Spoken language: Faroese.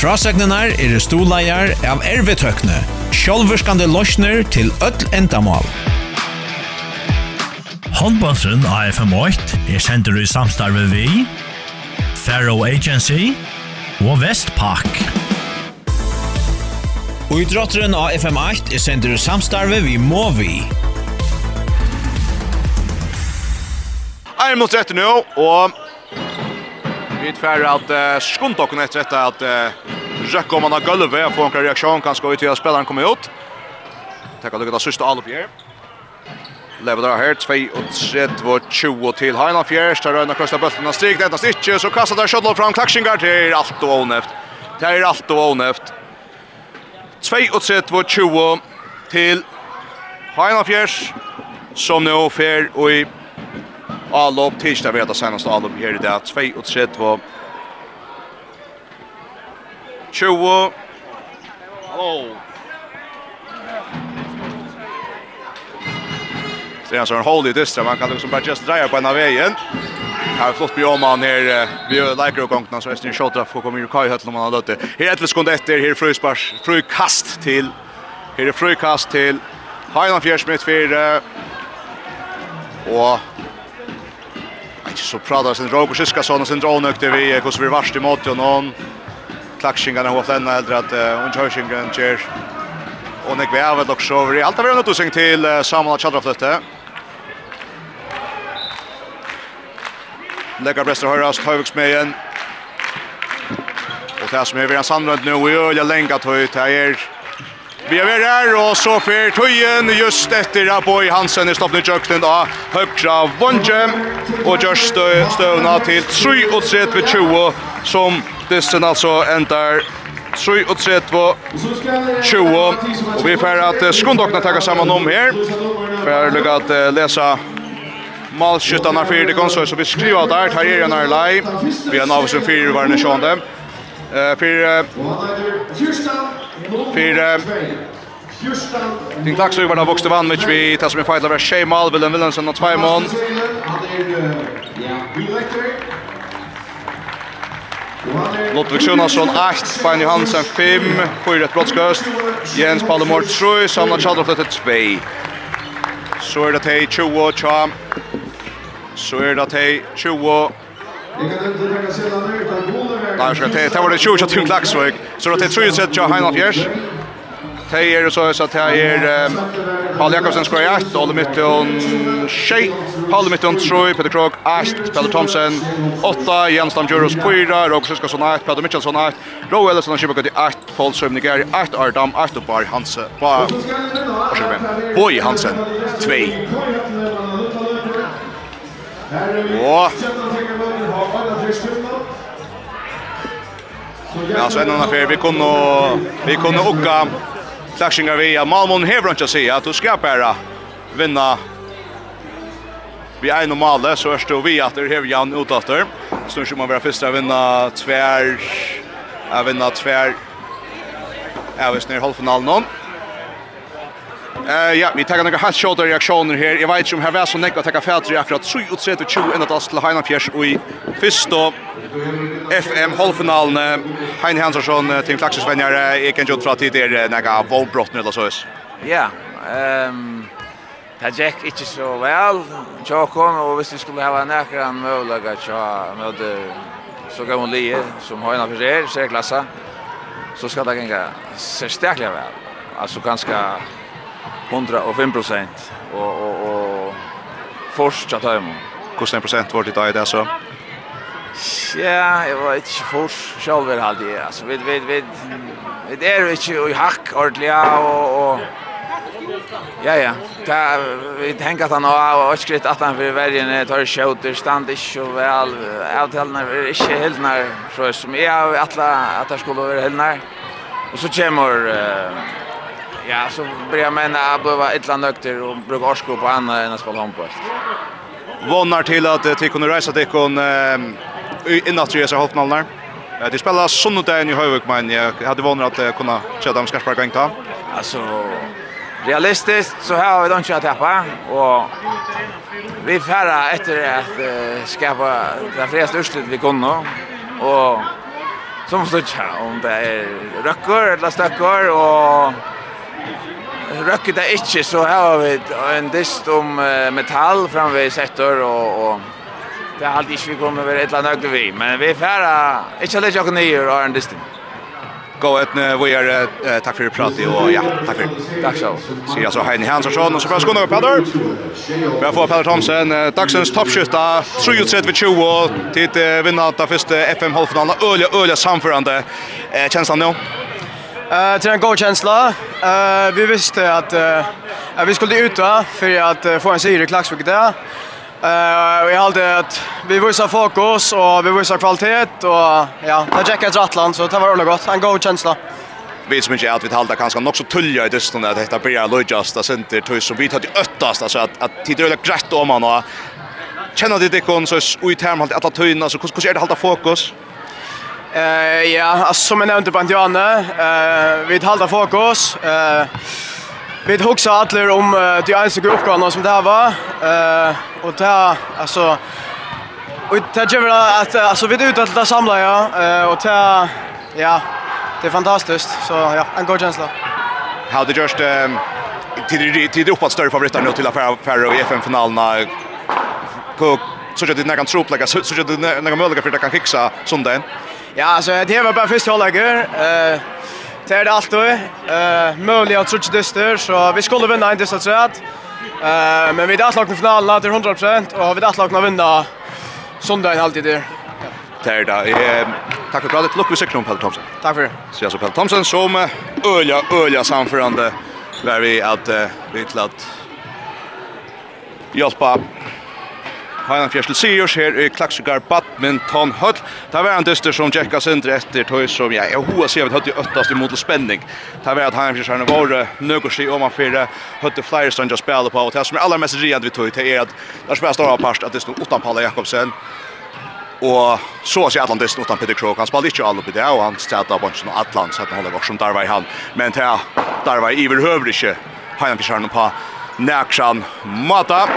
Frasegnenar er stoleier av ervetøkne, sjálvurskande løsner til öll endamal. Håndbåndsen FM8 er sender i samstarve vi, Faro Agency og Vestpak. Og i drotteren av FM8 er sender i samstarve vi Movi. Ein mot rett nu, og Vi tvär att uh, skunt och nätt rätt att uh, röka om han har golvet och får en reaktion kanske ut till spelaren kommer ut. Tackar lukka det sista Alop här. Lever där här 2 och 3 och 20 till Heinan Fjärs. Där röna krossar bulten och strik detta stycke så kastar där Schöttlof fram klaxingar till allt och oneft. Det är allt och oneft. 2 och 3 och 20 till Heinan Fjärs som nu fer och i Allop tisdag vet att senast Allop här i det 2 och 3 var 20 Hallå Det är så en hål i distra, man kan liksom bara just dreja på en av vägen. Här är flott björn man här, vi har liker och gångna så är det en shot får komma i kaj höll om man har lötte. Här är ett sekund efter, här är fröjspars, fröjkast till, här är frukast till, Heinan Fjersmitt 4, och Ikke så pratar sin Roger Siskason og sin drånökte vi hvordan vi er varst i måte og noen. klaxingarna har haft enda eldre at hon kör kjer. Og nek vi er vel også over i alt allt över något til sänkt till Samuel brester Lägger bästa med igjen. Og det som är vid en sandrönt nu och jag länkat höjt här är Vi er ved her, og så fer tøyen just etter at Boi Hansen er stoppet i kjøkkenen av Høkra Vondje, og just støvna til 3-3-20, som dissen altså endar 3-3-20, og vi fyr at skundokna takker sammen om her, fyr lukka at lesa malskyttarna fyrir det konsol, så vi skriver der, tar er en lei, vi er navisen fyrir varne sjående, fyrir Fyra Din Klaxu över den vuxna vann med vi tar som en fight over Shemal Willem Willemsen og två mån. Lotvik Sjunasson 8, Bein Johansen 5, Fyre et brottskøst, Jens Pallemor 3, Samna Tjadrof dette 2. Så er det til 20 og tja. Så er det til 20. Jeg kan nevne det, det Nej, ska det det var det 20 till klaksvik. Så det är 3 sett jag Heinolf Jers. Det är så så att det är Paul Jakobsen ska jag att mitt on Paul mitt on Troy Peter Krog, Ast, Peter Thomsen, 8 Jens Damjuros Juros Pyra, Roxus ska såna att Peter Mitchellson 8, att Roe Ellison ska gå 8 Paul Sömnig är 8 Ardam 8 Bar Hansen. Bar. Boy Hansen 2. Och Men alltså en annan affär, vi kunde, vi kunde åka klaxingar via Malmön Hebron att säga att du ska bara vinna vi är nog målet så är det vi att det är Jan utåter. Så nu man vara första vinna tvär, att vinna tvär. Jag vet inte halvfinalen någon. Eh ja, vi tar några half shoulder reaktioner här. Jag vet inte om här var så näka att ta i akkurat 3 och 3 20 ända till Heinan Fjärs och i första FM halvfinalen Hein Hansson till Klaxes vänner jag kan ju dra tid det några vålbrott eller så. Ja, ehm Det gick inte så väl. Jag kom och visst vi skulle ha några möjligheter att jag med så gav hon lie som har en av sig, så klassa. Så ska det gå. Så starkt väl. Alltså ganska 105% och och och första tajmen. Kosten procent var det i det så? Ja, jag var inte först själv väl hade jag. Alltså vi, vi, vi det är inte i hack ordentligt och och Ja ja, ta vi tänker att han har skrivit att han för värjen tar skjuter stand inte och väl avtalna är inte helt när så som jag alla att det skulle vara helt när. Och så kommer ja, så börjar mena att behöva ett land nökter och bruka orsko på annat än att spela handboll. Vånar till att till kunde resa till kon innan tre så halvnallar. Det spelar söndagen i Hövik men jag hade vannat att kunna köra dem skarpa gång ta. Alltså realistiskt så här har vi inte att tappa och vi färra efter att skapa det flesta urslut vi kunde och som stod här om det är röcker eller stöcker och røkker det ikke, så her har vi en dist om uh, metall framveg sektor, og, og det er alltid ikke vi kommer over et eller annet vi, men vi er ferdig, ikke alle tjokken nye og har en dist. Gå ut nu, vi er, uh, takk for pratet, og ja, takk for. Takk så. du. Sier altså Heini Hansson, og så får jeg skåne opp Peder. Vi har fått Peder Thomsen, dagsens toppskytta, 33-20, tid uh, vinnat av første FM-halvfinalen, øye, øye samførende. Uh, kjennes nå? Ja. Eh till en god känsla. Eh vi visste att eh vi skulle ut va för att få en seger i Klaxvik där. Eh vi hade att vi visar fokus och vi visar kvalitet och ja, det jackade Rattland så det var ordentligt gott. En god känsla vi som inte att vi halda kanske nog så tulja i dysten att detta blir lojast att inte tog som vi tar till öttast alltså att att tid det grätt om man och känner det det kon så ut här med alla töjna så hur ska det hålla fokus Eh ja, alltså som jag nämnde Bandiane, eh vi håller fokus. Eh vi huxar alla om uh, de ensiga uppgifterna som det var. Eh och det alltså och det gör att alltså vi är ute att samla ja eh och det ja, det är fantastiskt så ja, en god känsla. How the just um till till uppåt större favoriter nu till affär för i FN-finalen. på så att det näkan tror lägga så att det näkan möjliga för att kan fixa söndagen. Ja, alltså det var bara första halvleken. Eh det är det allt då. Eh möjliga trutch dyster så vi skulle vinna en dyster så att eh men vi där slagna finalen till 100% och har vi där slagna vinna söndag alltid där. Det är det. Eh tack för bra det lucka cykeln på Thomson. Tack för det. Så jag så Pelle Thomson som öliga öliga samförande där vi att vi till att hjälpa Heinan Fjersel Sirius her i Klaxugar Badminton Höll. Det var en dyster som Jekka Sindre etter tog som jeg og hoa sier vi høtt i øttast imot spenning. Det var at Heinan Fjärsel var nøkker seg om han fyrir høtti flere stund å spela på. Og det som er aller mest riant vi tog til er at det er stora parst at det stod utan Palle Jakobsen. Og så sier Atlantisten utan Peter Krog. Han spalte ikke alle på det, og han stedet av bunchen av Atlant, så han holder var i han. Men der var i Darvei iverhøver ikke Heinan Fjärsel på Næksan Mata.